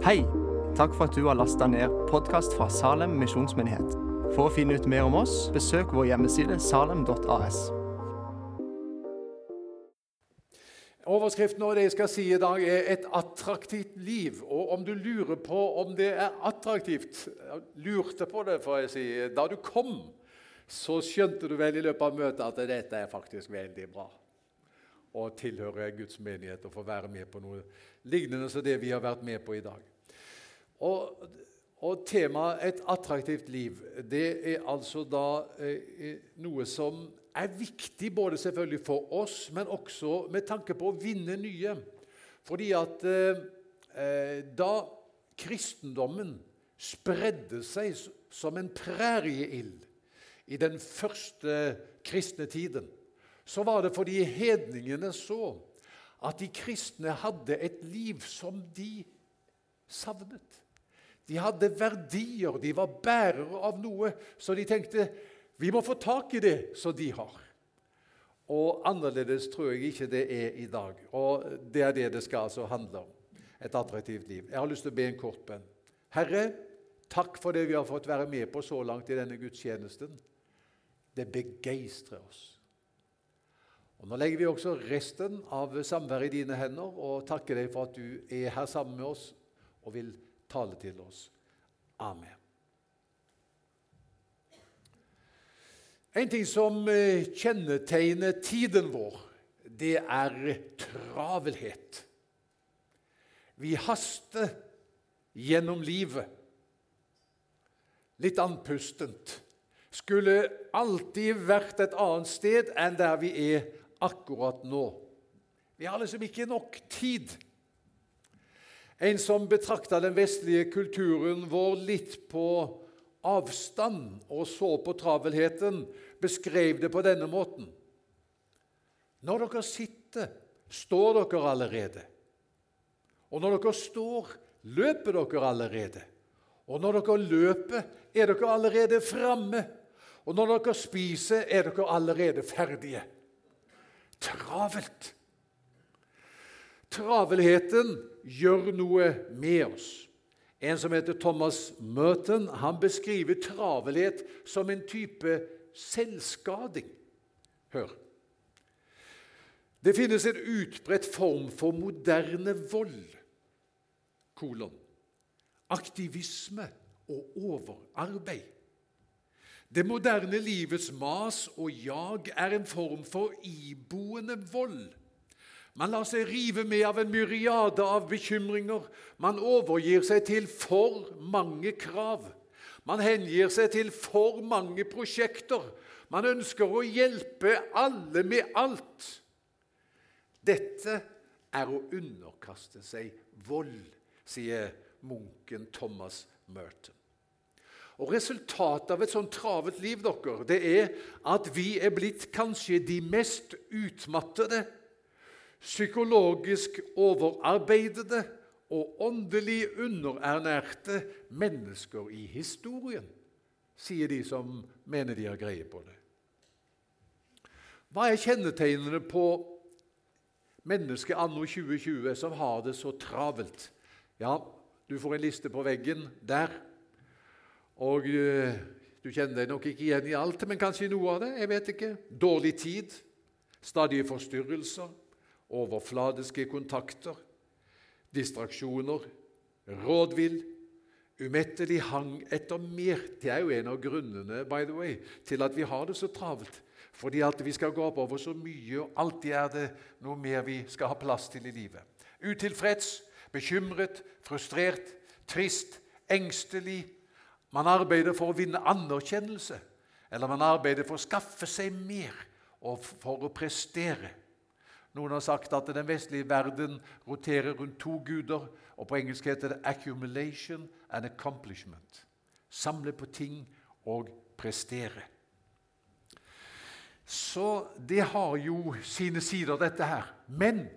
Hei! Takk for at du har lasta ned podkast fra Salem misjonsmyndighet. For å finne ut mer om oss, besøk vår hjemmeside salem.as. Overskriften og det jeg skal si i dag, er 'Et attraktivt liv'. Og om du lurer på om det er attraktivt Lurte på det, får jeg si. Da du kom, så skjønte du vel i løpet av møtet at dette er faktisk veldig bra. Å tilhøre Guds menighet og få være med på noe lignende som det vi har vært med på i dag. Og, og temaet 'et attraktivt liv' det er altså da eh, noe som er viktig både selvfølgelig for oss, men også med tanke på å vinne nye. Fordi at eh, eh da kristendommen spredde seg som en prærieild i den første kristne tiden, så var det fordi hedningene så at de kristne hadde et liv som de savnet. De hadde verdier, de var bærere av noe, så de tenkte vi må få tak i det som de har. Og annerledes tror jeg ikke det er i dag. Og det er det det skal altså handle om. Et attraktivt liv. Jeg har lyst til å be en kort bønn. Herre, takk for det vi har fått være med på så langt i denne gudstjenesten. Det begeistrer oss. Og Nå legger vi også resten av samværet i dine hender og takker deg for at du er her sammen med oss og vil tale til oss. Amen. En ting som eh, kjennetegner tiden vår, det er travelhet. Vi haster gjennom livet. Litt andpustent. Skulle alltid vært et annet sted enn der vi er akkurat nå. Vi har liksom ikke nok tid. En som betrakta den vestlige kulturen vår litt på avstand og så på travelheten, beskrev det på denne måten. Når dere sitter, står dere allerede. Og når dere står, løper dere allerede. Og når dere løper, er dere allerede framme. Og når dere spiser, er dere allerede ferdige. Travelt. Travelheten gjør noe med oss. En som heter Thomas Merton, han beskriver travelhet som en type selvskading. Hør. Det finnes en utbredt form for moderne vold. Kolon. Aktivisme og overarbeid. Det moderne livets mas og jag er en form for iboende vold man lar seg rive med av en myriade av bekymringer. Man overgir seg til for mange krav. Man hengir seg til for mange prosjekter. Man ønsker å hjelpe alle med alt. Dette er å underkaste seg vold, sier munken Thomas Merton. Og Resultatet av et sånt travelt liv dere, det er at vi er blitt kanskje de mest utmattede psykologisk overarbeidede og åndelig underernærte mennesker i historien, sier de som mener de har greie på det. Hva er kjennetegnene på mennesket anno 2020 som har det så travelt? Ja, du får en liste på veggen der. Og uh, Du kjenner deg nok ikke igjen i alt, men kanskje i noe av det. jeg vet ikke. Dårlig tid, stadige forstyrrelser, overfladiske kontakter, distraksjoner, rådvill, umettelig hang etter mer. Det er jo en av grunnene by the way, til at vi har det så travelt. Fordi at vi skal gå opp over så mye, og alltid er det noe mer vi skal ha plass til i livet. Utilfreds, bekymret, frustrert, trist, engstelig. Man arbeider for å vinne anerkjennelse, eller man arbeider for å skaffe seg mer og for å prestere. Noen har sagt at den vestlige verden roterer rundt to guder. og På engelsk heter det 'accumulation and accomplishment'. Samle på ting og prestere. Så det har jo sine sider, dette her. Men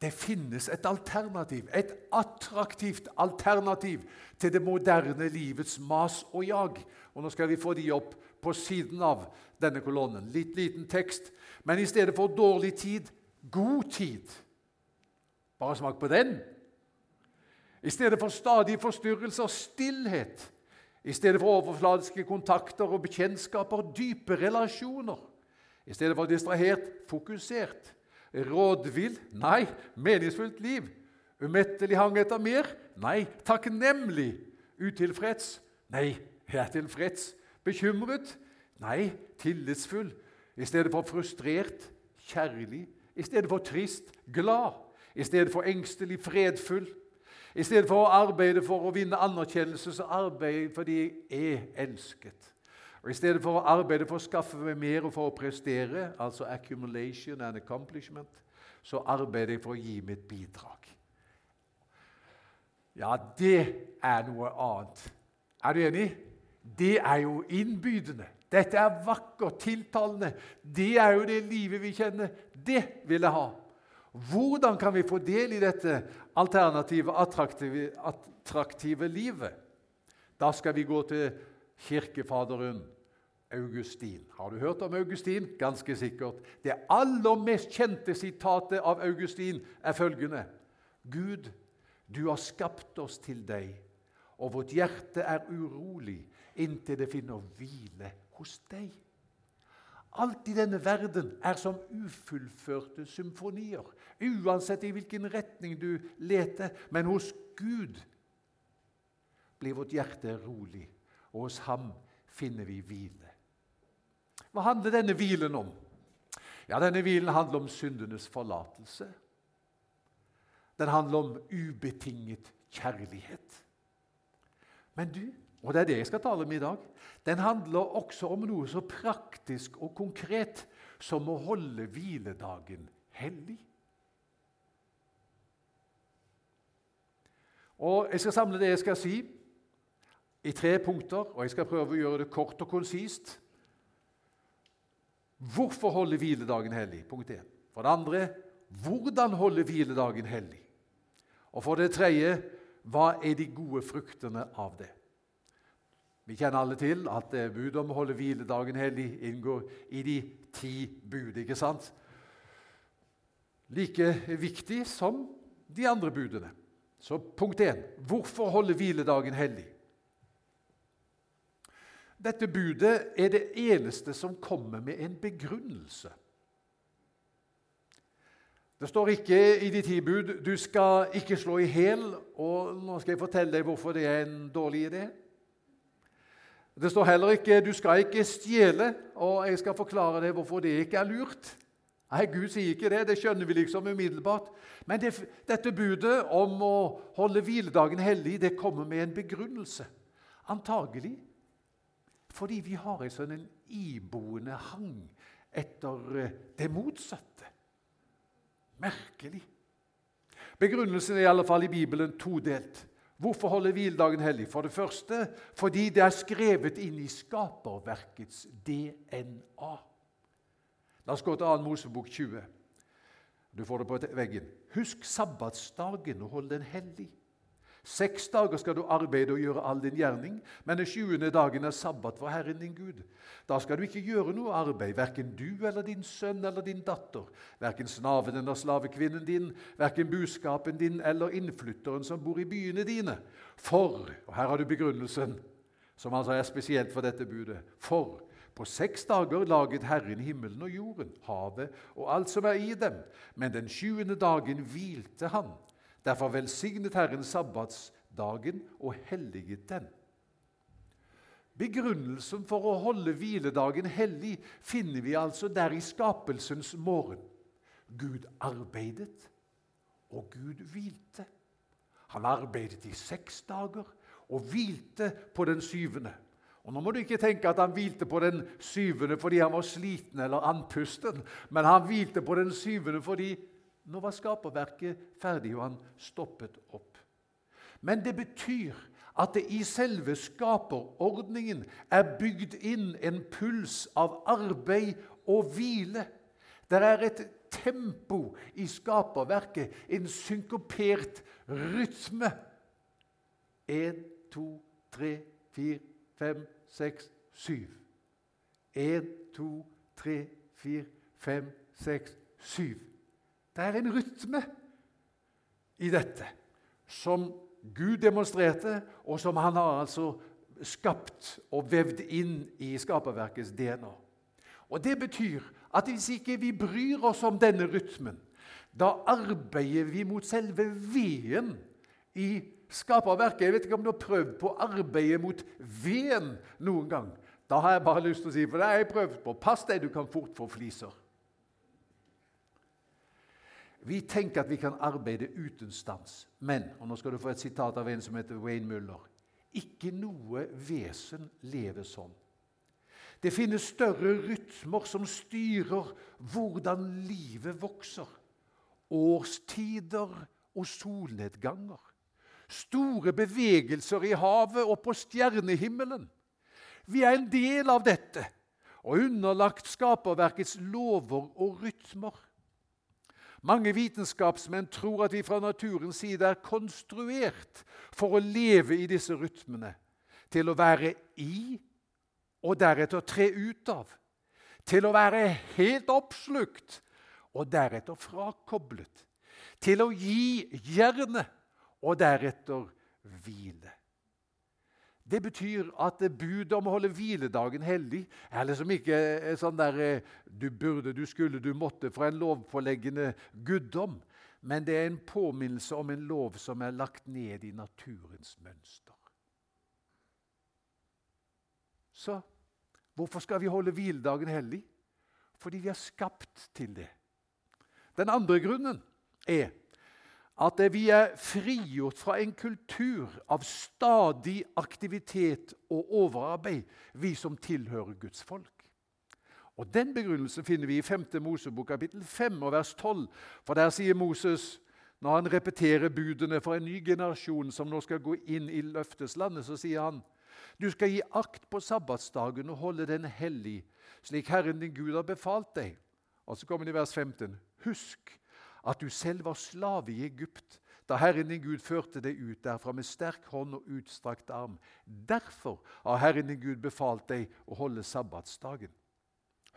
det finnes et alternativ, et attraktivt alternativ til det moderne livets mas og jag. Og Nå skal vi få de opp på siden av denne kolonnen. Litt liten tekst. Men i stedet for dårlig tid God tid. Bare smak på den. I stedet for stadige forstyrrelser, stillhet. I stedet for overfladiske kontakter og bekjentskaper, dype relasjoner. I stedet for distrahert, fokusert. Rådvill? Nei, meningsfullt liv. Umettelig hang etter mer? Nei, takknemlig. Utilfreds? Nei, jeg er tilfreds. Bekymret? Nei, tillitsfull. I stedet for frustrert, kjærlig. I stedet for trist, glad. I stedet for engstelig, fredfull. I stedet for å arbeide for å vinne anerkjennelse, så arbeider jeg fordi jeg er elsket. Og I stedet for å arbeide for å skaffe meg mer og for å prestere, altså accumulation and accomplishment, så arbeider jeg for å gi mitt bidrag. Ja, det er noe annet. Er du enig? Det er jo innbydende. Dette er vakkert, tiltalende. Det er jo det livet vi kjenner. Det vil jeg ha. Hvordan kan vi få del i dette alternative, attraktive, attraktive livet? Da skal vi gå til kirkefaderen Augustin. Har du hørt om Augustin? Ganske sikkert. Det aller mest kjente sitatet av Augustin er følgende.: Gud, du har skapt oss til deg, og vårt hjerte er urolig inntil det finner hvile hos deg. Alt i denne verden er som ufullførte symfonier, uansett i hvilken retning du leter. Men hos Gud blir vårt hjerte rolig, og hos ham finner vi hvile. Hva handler denne hvilen om? Ja, Denne hvilen handler om syndenes forlatelse. Den handler om ubetinget kjærlighet. Men du, og det er det jeg skal tale om i dag, den handler også om noe så praktisk og konkret som å holde hviledagen hellig. Og Jeg skal samle det jeg skal si, i tre punkter, og jeg skal prøve å gjøre det kort og konsist. Hvorfor holde hviledagen hellig? Punkt 1. For det andre hvordan holde hviledagen hellig? Og for det tredje hva er de gode fruktene av det? Vi kjenner alle til at budet om å holde hviledagen hellig inngår i de ti bud. ikke sant? Like viktig som de andre budene. Så punkt 1. Hvorfor holde hviledagen hellig? Dette budet er det eneste som kommer med en begrunnelse. Det står ikke i de ti bud 'du skal ikke slå i hæl', og nå skal jeg fortelle deg hvorfor det er en dårlig idé. Det står heller ikke 'du skal ikke stjele', og jeg skal forklare deg hvorfor det ikke er lurt. Nei, Gud sier ikke det. Det skjønner vi liksom umiddelbart. Men det, dette budet om å holde hviledagen hellig det kommer med en begrunnelse. Antagelig fordi vi har en sånn en iboende hang etter eh, det motsatte. Merkelig. Begrunnelsen er i alle fall i Bibelen todelt. Hvorfor holder hviledagen hellig? For det første fordi det er skrevet inn i skaperverkets DNA. La oss gå til 2. Mosebok 20. Du får det på veggen. Husk sabbatsdagen og hold den hellig. Seks dager skal du arbeide og gjøre all din gjerning, men den sjuende dagen er sabbat for Herren din Gud. Da skal du ikke gjøre noe arbeid, verken du eller din sønn eller din datter, verken snaven eller slavekvinnen din, verken buskapen din eller innflytteren som bor i byene dine. For og her har du begrunnelsen, som altså er spesielt for dette budet. For på seks dager laget Herren himmelen og jorden, havet og alt som er i dem. Men den sjuende dagen hvilte han. Derfor velsignet Herren sabbatsdagen og helliget den. Begrunnelsen for å holde hviledagen hellig finner vi altså der i skapelsens morgen. Gud arbeidet, og Gud hvilte. Han arbeidet i seks dager og hvilte på den syvende. Og Nå må du ikke tenke at han hvilte på den syvende fordi han var sliten eller andpusten, men han hvilte på den syvende fordi nå var skaperverket ferdig, og han stoppet opp. Men det betyr at det i selve skaperordningen er bygd inn en puls av arbeid og hvile. Det er et tempo i skaperverket, en synkopert rytme. Én, to, tre, fire, fem, seks, syv. Én, to, tre, fire, fem, seks, syv. Det er en rytme i dette som Gud demonstrerte, og som han har altså skapt og vevd inn i skaperverkets DNA. Og Det betyr at hvis ikke vi bryr oss om denne rytmen, da arbeider vi mot selve veden i skaperverket. Jeg vet ikke om du har prøvd på å arbeide mot veden noen gang. Da har jeg bare lyst til å si, for det har jeg prøvd på. Pass deg, du kan fort få fliser. Vi tenker at vi kan arbeide uten stans. Men og nå skal du få et sitat av en som heter Wayne Muller ikke noe vesen lever sånn. Det finnes større rytmer som styrer hvordan livet vokser. Årstider og solnedganger. Store bevegelser i havet og på stjernehimmelen. Vi er en del av dette og underlagt skaperverkets lover og rytmer. Mange vitenskapsmenn tror at vi fra naturens side er konstruert for å leve i disse rytmene, til å være i og deretter tre ut av, til å være helt oppslukt og deretter frakoblet, til å gi jernet og deretter hvile. Det betyr at budet om å holde hviledagen hellig er liksom ikke sånn der eh, du burde, du skulle, du måtte fra en lovpåleggende guddom. Men det er en påminnelse om en lov som er lagt ned i naturens mønster. Så hvorfor skal vi holde hviledagen hellig? Fordi vi er skapt til det. Den andre grunnen er at vi er frigjort fra en kultur av stadig aktivitet og overarbeid, vi som tilhører Guds folk. Og Den begrunnelsen finner vi i 5. Mosebok kapittel 5 og vers 12. For der sier Moses, når han repeterer budene for en ny generasjon som nå skal gå inn i løfteslandet, så sier han du skal gi akt på sabbatsdagen og holde den hellig, slik Herren din Gud har befalt deg. Og så kommer det i vers 15. Husk at du selv var slave i Egypt da Herren din Gud førte deg ut derfra med sterk hånd og utstrakt arm. Derfor har Herren din Gud befalt deg å holde sabbatsdagen.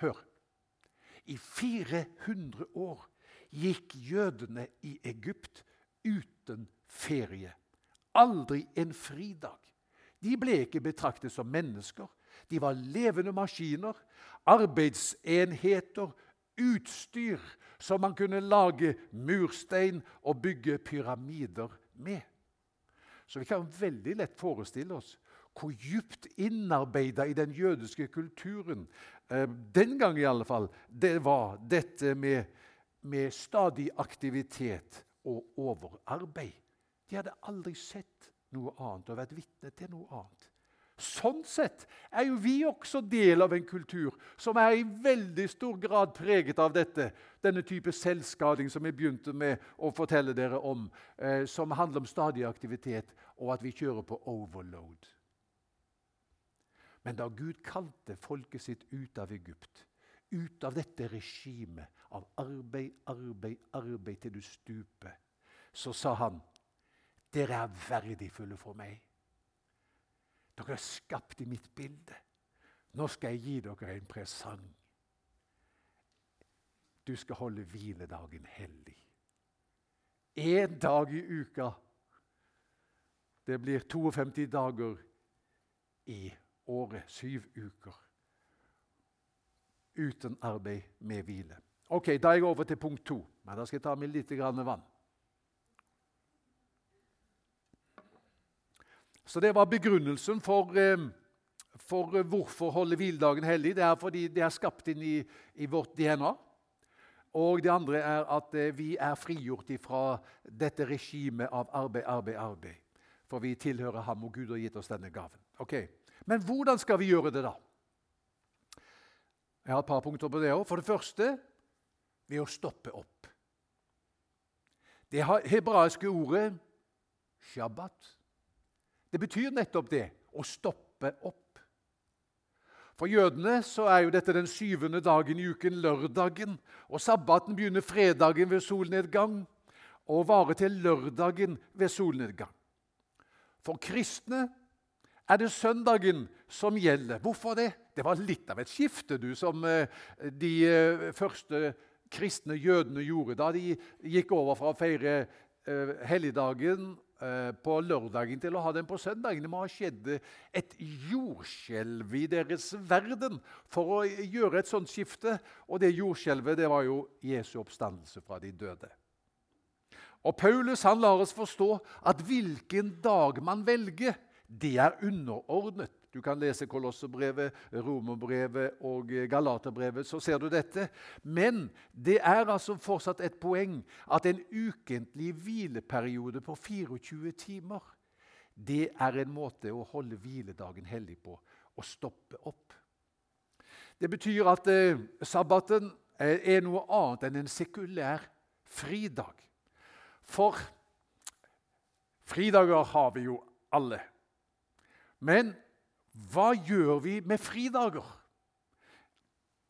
Hør. I 400 år gikk jødene i Egypt uten ferie. Aldri en fridag. De ble ikke betraktet som mennesker. De var levende maskiner, arbeidsenheter, utstyr som man kunne lage murstein og bygge pyramider med. Så vi kan veldig lett forestille oss hvor djupt innarbeida i den jødiske kulturen eh, den gang i alle fall, det var dette med, med stadig aktivitet og overarbeid. De hadde aldri sett noe annet og vært vitne til noe annet. Sånn sett er jo vi også del av en kultur som er i veldig stor grad preget av dette. Denne type selvskading som vi begynte med å fortelle dere om, eh, som handler om stadig aktivitet, og at vi kjører på overload. Men da Gud kalte folket sitt ut av Egypt, ut av dette regimet av arbeid, arbeid, arbeid til du stuper, så sa han, 'Dere er verdifulle for meg.' Dere er skapt i mitt bilde. Nå skal jeg gi dere en presang. Du skal holde hviledagen hellig. Én dag i uka. Det blir 52 dager i året. Syv uker. Uten arbeid med hvile. Ok, Da er jeg over til punkt to. Men da skal jeg ta med litt vann. Så det var begrunnelsen for, eh, for eh, hvorfor holde hviledagen hellig. Det er fordi det er skapt inn i, i, vårt DNA. Og det andre er at eh, vi er frigjort fra dette regimet av arbeid, arbeid, arbeid. For vi tilhører ham, og Gud har gitt oss denne gaven. Okay. Men hvordan skal vi gjøre det, da? Jeg har et par punkter på det òg. For det første ved å stoppe opp. Det hebraiske ordet shabbat det betyr nettopp det å stoppe opp. For jødene så er jo dette den syvende dagen i uken, lørdagen. Og sabbaten begynner fredagen ved solnedgang og varer til lørdagen ved solnedgang. For kristne er det søndagen som gjelder. Hvorfor det? Det var litt av et skifte du, som eh, de eh, første kristne jødene gjorde da de gikk over fra å feire eh, helligdagen på lørdagen til å ha den på søndagen. Det må ha skjedd et jordskjelv i deres verden for å gjøre et sånt skifte. Og det jordskjelvet det var jo Jesu oppstandelse fra de døde. Og Paulus han lar oss forstå at hvilken dag man velger, det er underordnet. Du kan lese Kolosserbrevet, Romerbrevet og Galaterbrevet, så ser du dette. Men det er altså fortsatt et poeng at en ukentlig hvileperiode på 24 timer det er en måte å holde hviledagen hellig på og stoppe opp. Det betyr at eh, sabbaten er noe annet enn en sekulær fridag. For fridager har vi jo alle. Men hva gjør vi med fridager?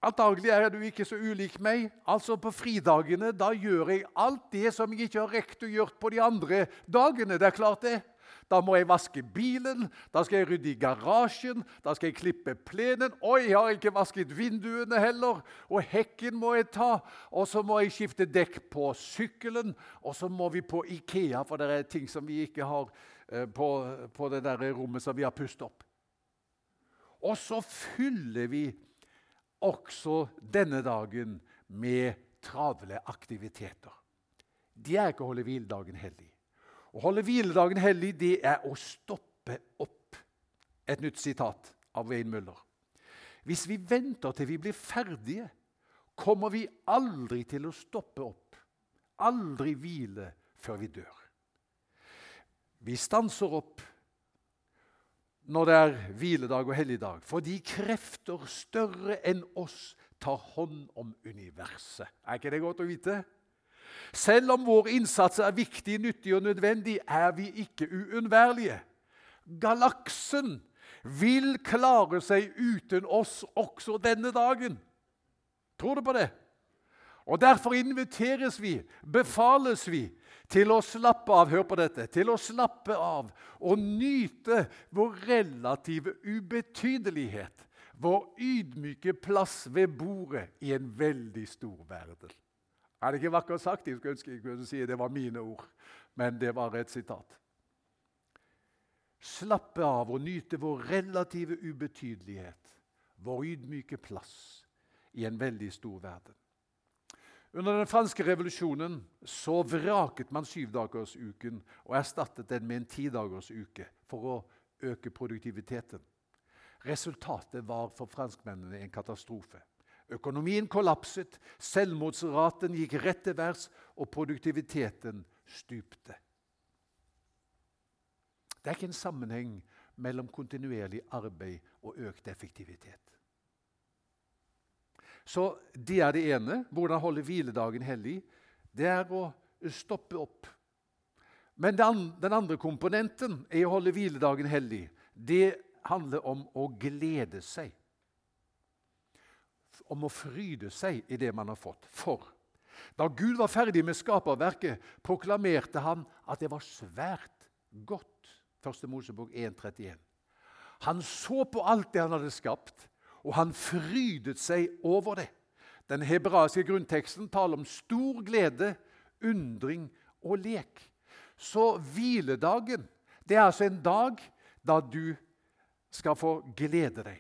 Antagelig er du ikke så ulik meg. Altså På fridagene da gjør jeg alt det som jeg ikke har rekt å gjøre på de andre dagene. Det er klart det. Da må jeg vaske bilen, da skal jeg rydde i garasjen, da skal jeg klippe plenen. Oi, jeg har ikke vasket vinduene heller. Og hekken må jeg ta. Og så må jeg skifte dekk på sykkelen. Og så må vi på Ikea, for det er ting som vi ikke har eh, på, på det der rommet som vi har pustet opp. Og så fyller vi også denne dagen med travle aktiviteter. Det er ikke å holde hviledagen hellig. Å holde hviledagen hellig, det er å stoppe opp. Et nytt sitat av Wayne Muller. Hvis vi venter til vi blir ferdige, kommer vi aldri til å stoppe opp. Aldri hvile før vi dør. Vi stanser opp når det er hviledag og helligdag, fordi krefter større enn oss tar hånd om universet. Er ikke det godt å vite? Selv om vår innsats er viktig, nyttig og nødvendig, er vi ikke uunnværlige. Galaksen vil klare seg uten oss også denne dagen. Tror du på det? Og Derfor inviteres vi, befales vi, til å slappe av hør på dette, til å slappe av og nyte vår relative ubetydelighet, vår ydmyke plass ved bordet i en veldig stor verden. Er det ikke vakkert sagt? Jeg skulle ønske jeg kunne si det var mine ord, men det var et sitat. Slappe av og nyte vår relative ubetydelighet, vår ydmyke plass i en veldig stor verden. Under den franske revolusjonen så vraket man syvdagersuken og erstattet den med en tidagersuke for å øke produktiviteten. Resultatet var for franskmennene en katastrofe. Økonomien kollapset, selvmordsraten gikk rett til værs, og produktiviteten stupte. Det er ikke en sammenheng mellom kontinuerlig arbeid og økt effektivitet. Så det er det ene. Hvordan holde hviledagen hellig? Det er å stoppe opp. Men den andre komponenten er å holde hviledagen hellig, det handler om å glede seg om å fryde seg i det man har fått. For da Gud var ferdig med skaperverket, proklamerte han at det var svært godt. 1. Mosebok 1,31. Han så på alt det han hadde skapt, og han frydet seg over det. Den hebraiske grunnteksten taler om stor glede, undring og lek. Så hviledagen det er altså en dag da du skal få glede deg.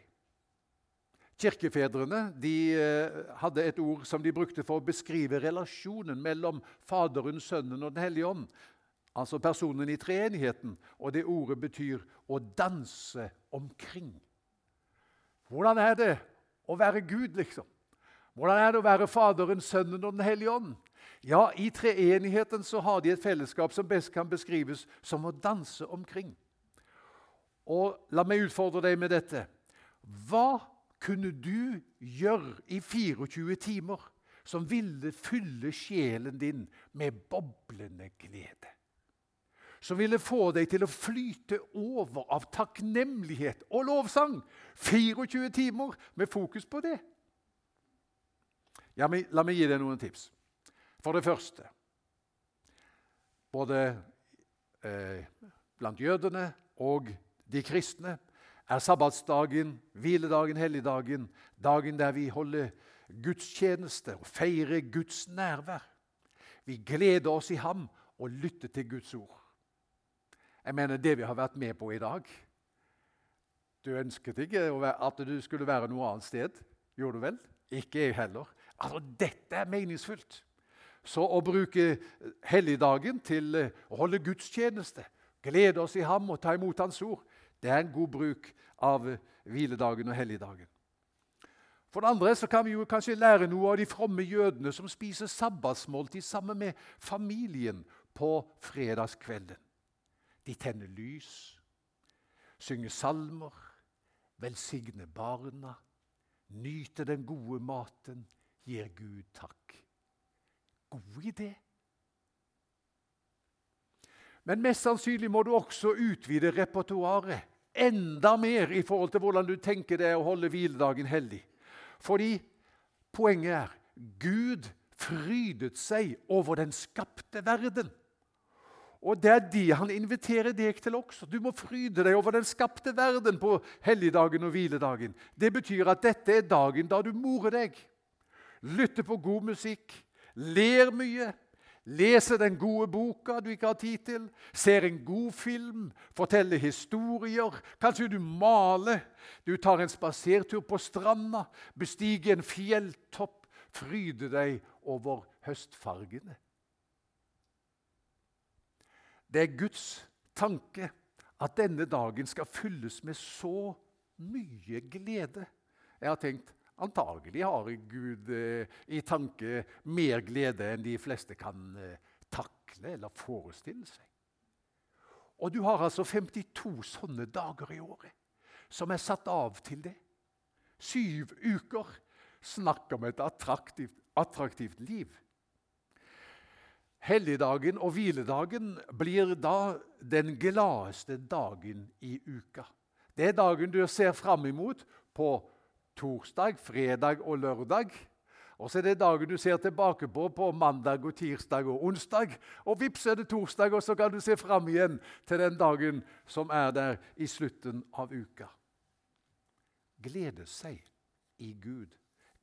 Kirkefedrene de eh, hadde et ord som de brukte for å beskrive relasjonen mellom Faderen, Sønnen og Den hellige ånd. Altså personen i treenigheten. Og det ordet betyr 'å danse omkring'. Hvordan er det å være Gud, liksom? Hvordan er det å være Faderen, Sønnen og Den hellige ånd? Ja, I treenigheten så har de et fellesskap som best kan beskrives som å danse omkring. Og La meg utfordre deg med dette. Hva kunne du gjøre i 24 timer som ville fylle sjelen din med boblende glede? Som ville få deg til å flyte over av takknemlighet og lovsang. 24 timer med fokus på det. Ja, men, la meg gi deg noen tips. For det første Både eh, blant jødene og de kristne er sabbatsdagen, hviledagen, helligdagen, dagen der vi holder gudstjeneste og feirer Guds nærvær. Vi gleder oss i ham og lytter til Guds ord. Jeg mener det vi har vært med på i dag. Du ønsket ikke at du skulle være noe annet sted. Gjorde du vel? Ikke jeg heller. Altså, Dette er meningsfullt. Så å bruke helligdagen til eh, å holde gudstjeneste, glede oss i ham og ta imot Hans ord, det er en god bruk av eh, hviledagen og helligdagen. For det andre så kan vi jo kanskje lære noe av de fromme jødene som spiser sabbatsmåltid sammen med familien på fredagskvelden. De tenner lys, synger salmer, velsigner barna, nyter den gode maten, gir Gud takk. God idé. Men mest sannsynlig må du også utvide repertoaret enda mer i forhold til hvordan du tenker deg å holde hviledagen hellig. Fordi poenget er Gud frydet seg over den skapte verden. Og det er det han inviterer deg til også. Du må fryde deg over den skapte verden på helligdagen og hviledagen. Det betyr at dette er dagen da du morer deg, lytter på god musikk, ler mye, leser den gode boka du ikke har tid til, ser en god film, forteller historier. Kanskje du maler, du tar en spasertur på stranda, bestiger en fjelltopp, fryder deg over høstfargene. Det er Guds tanke at denne dagen skal fylles med så mye glede. Jeg har tenkt antagelig har Gud eh, i tanke mer glede enn de fleste kan eh, takle eller forestille seg. Og du har altså 52 sånne dager i året som er satt av til det. Syv uker. Snakk om et attraktivt, attraktivt liv. Helligdagen og hviledagen blir da den gladeste dagen i uka. Det er dagen du ser fram imot på torsdag, fredag og lørdag. Og så er det dagen du ser tilbake på på mandag, og tirsdag og onsdag. Og vips er det torsdag, og så kan du se fram igjen til den dagen som er der i slutten av uka. Glede seg i Gud.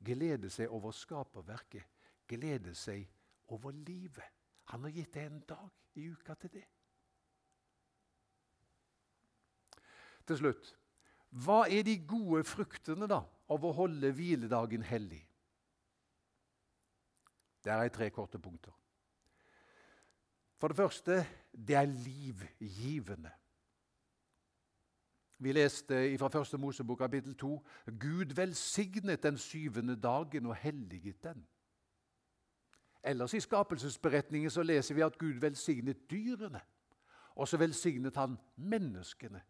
Glede seg over skaperverket. Glede seg over livet. Han har gitt deg en dag i uka til det. Til slutt hva er de gode fruktene da av å holde hviledagen hellig? Der er tre korte punkter. For det første det er livgivende. Vi leste fra 1. Mosebok kapittel 2 Gud velsignet den syvende dagen og helliget den. Ellers i skapelsesberetningen så leser vi at Gud velsignet dyrene. Og så velsignet han menneskene.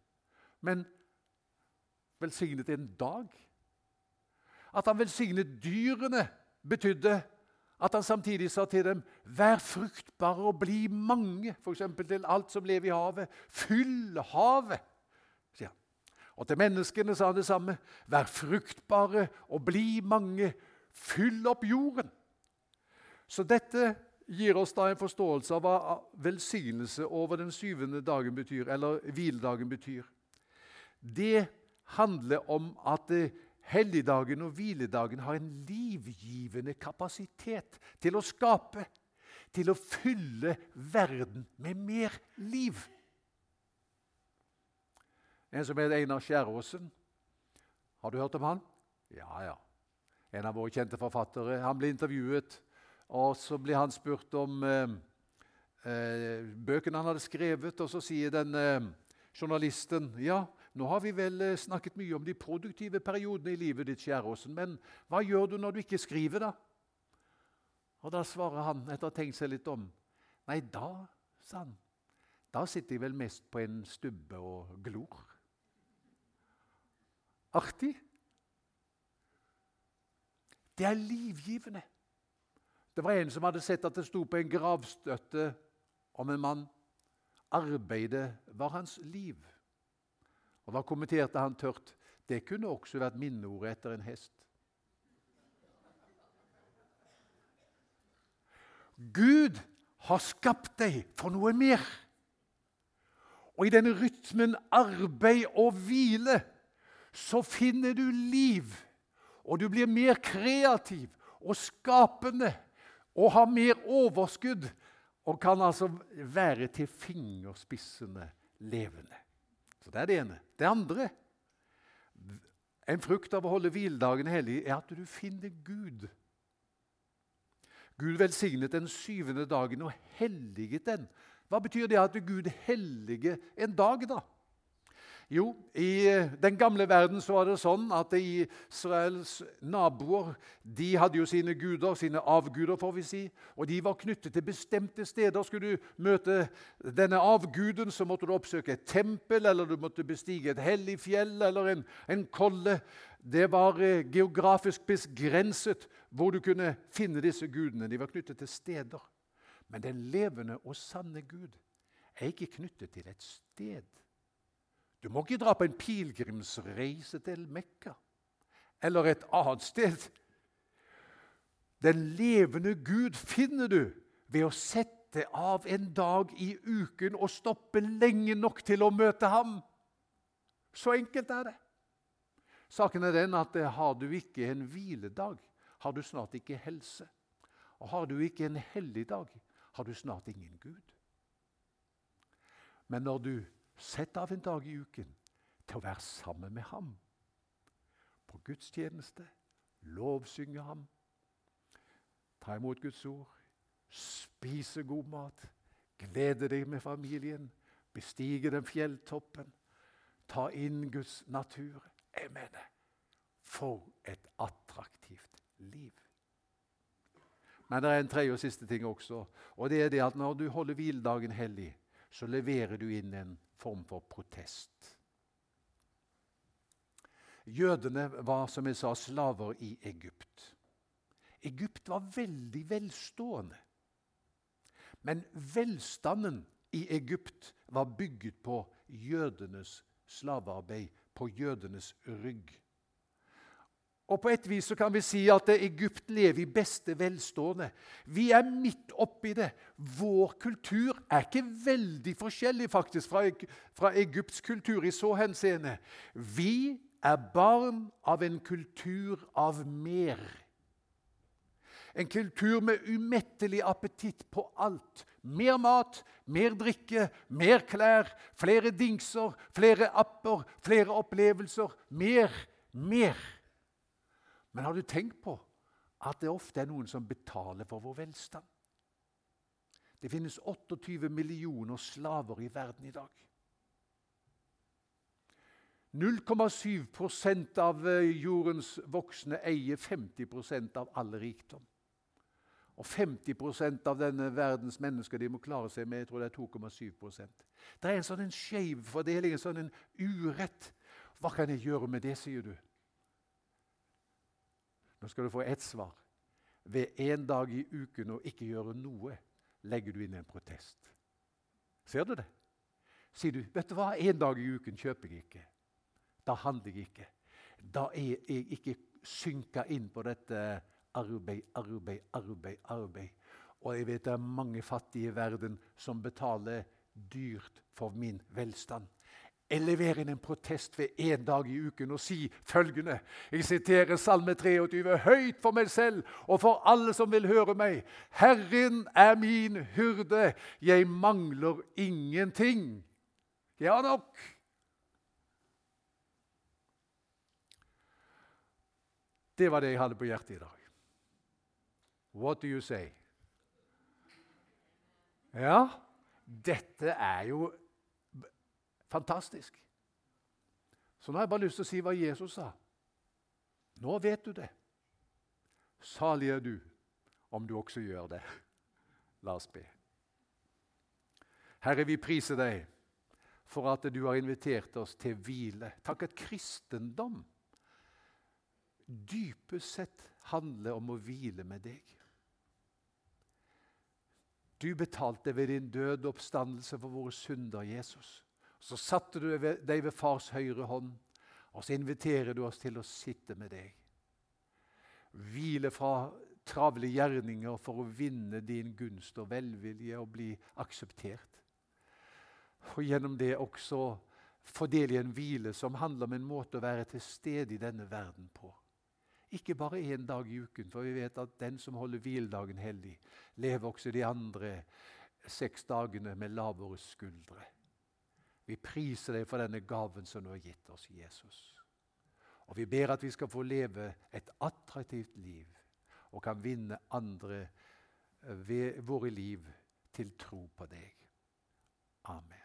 Men velsignet en dag? At han velsignet dyrene, betydde at han samtidig sa til dem Vær fruktbare og bli mange, f.eks. til alt som lever i havet. Fyll havet, sier han. Og til menneskene sa han det samme. Vær fruktbare og bli mange. Fyll opp jorden. Så dette gir oss da en forståelse av hva velsignelse over den syvende dagen betyr, eller hviledagen betyr. Det handler om at helligdagen og hviledagen har en livgivende kapasitet til å skape, til å fylle verden med mer liv. En som heter Einar Skjæråsen. Har du hørt om han? Ja, ja. En av våre kjente forfattere. Han ble intervjuet og så blir han spurt om eh, eh, bøkene han hadde skrevet, og så sier den eh, journalisten ja, nå har vi vel eh, snakket mye om de produktive periodene i livet ditt, Skjæråsen, men hva gjør du når du ikke skriver, da? Og Da svarer han, etter å ha tenkt seg litt om, nei, da, sa han, da sitter jeg vel mest på en stubbe og glor. Artig. Det er livgivende. Det var en som hadde sett at det sto på en gravstøtte om en mann. Arbeidet var hans liv. Og Da kommenterte han tørt det kunne også vært minneordet etter en hest. Gud har skapt deg for noe mer. Og i denne rytmen arbeid og hvile så finner du liv. Og du blir mer kreativ og skapende og har mer overskudd Og kan altså være til fingerspissene levende. Så Det er det ene. Det andre En frukt av å holde hviledagen hellig er at du finner Gud. Gud velsignet den syvende dagen og helliget den. Hva betyr det at Gud helliger en dag, da? Jo, i eh, den gamle verden så var det sånn at Israels naboer de hadde jo sine guder, sine avguder, får vi si, og de var knyttet til bestemte steder. Skulle du møte denne avguden, så måtte du oppsøke et tempel, eller du måtte bestige et hellig fjell eller en, en kolle. Det var eh, geografisk begrenset hvor du kunne finne disse gudene. De var knyttet til steder. Men den levende og sanne Gud er ikke knyttet til et sted. Du må ikke dra på en pilegrimsreise til Mekka eller et annet sted. Den levende Gud finner du ved å sette av en dag i uken og stoppe lenge nok til å møte ham. Så enkelt er det. Saken er den at eh, har du ikke en hviledag, har du snart ikke helse. Og har du ikke en helligdag, har du snart ingen Gud. Men når du Sett av en dag i uken til å være sammen med ham. På gudstjeneste, lovsynge ham, ta imot Guds ord, spise god mat, glede deg med familien, bestige den fjelltoppen, ta inn Guds natur. Jeg mener, for et attraktivt liv. Men det er en tredje og siste ting også. og det er det at Når du holder hviledagen hellig, så leverer du inn en form for protest. Jødene var som jeg sa, slaver i Egypt. Egypt var veldig velstående. Men velstanden i Egypt var bygget på jødenes slavearbeid, på jødenes rygg. Og På et vis så kan vi si at Egypt lever i beste velstående. Vi er midt oppi det. Vår kultur er ikke veldig forskjellig faktisk fra, fra Egypts kultur i så henseende. Vi er barn av en kultur av mer. En kultur med umettelig appetitt på alt. Mer mat, mer drikke, mer klær, flere dingser, flere apper, flere opplevelser. Mer, mer. Men har du tenkt på at det ofte er noen som betaler for vår velstand? Det finnes 28 millioner slaver i verden i dag. 0,7% av eh, jordens voksne eier 50% av all rikdom. Og 50% av denne verdens mennesker de må klare seg med jeg tror det er 2,7% Det er en sånn skeiv fordeling, en sånn urett. Hva kan jeg gjøre med det, sier du? Nå skal du få ett svar. Ved én dag i uken å ikke gjøre noe legger du inn en protest. Ser du det? Sier du vet du hva, én dag i uken kjøper jeg ikke. Da handler jeg ikke. Da er jeg ikke synka inn på dette arbeid, arbeid, arbeid, arbeid. Og jeg vet det er mange fattige i verden som betaler dyrt for min velstand. Jeg leverer inn en protest ved én dag i uken og sier følgende Jeg siterer Salme 23 høyt for meg selv og for alle som vil høre meg. Herren er min hyrde, jeg mangler ingenting. Ja nok. Det var det jeg hadde på hjertet i dag. What do you say? Ja, dette er jo Fantastisk. Så nå har jeg bare lyst til å si hva Jesus sa. Nå vet du det. Salig er du om du også gjør det. La oss be. Herre, vi priser deg for at du har invitert oss til hvile. Takk at kristendom dypest sett handler om å hvile med deg. Du betalte ved din døde oppstandelse for våre synder, Jesus. Så satte du deg ved fars høyre hånd, og så inviterer du oss til å sitte med deg. Hvile fra travle gjerninger for å vinne din gunst og velvilje og bli akseptert. Og gjennom det også fordele en hvile som handler om en måte å være til stede i denne verden på. Ikke bare én dag i uken, for vi vet at den som holder hviledagen hellig, lever også de andre seks dagene med lavere skuldre. Vi priser deg for denne gaven som du har gitt oss, Jesus. Og vi ber at vi skal få leve et attraktivt liv og kan vinne andre ved våre liv til tro på deg. Amen.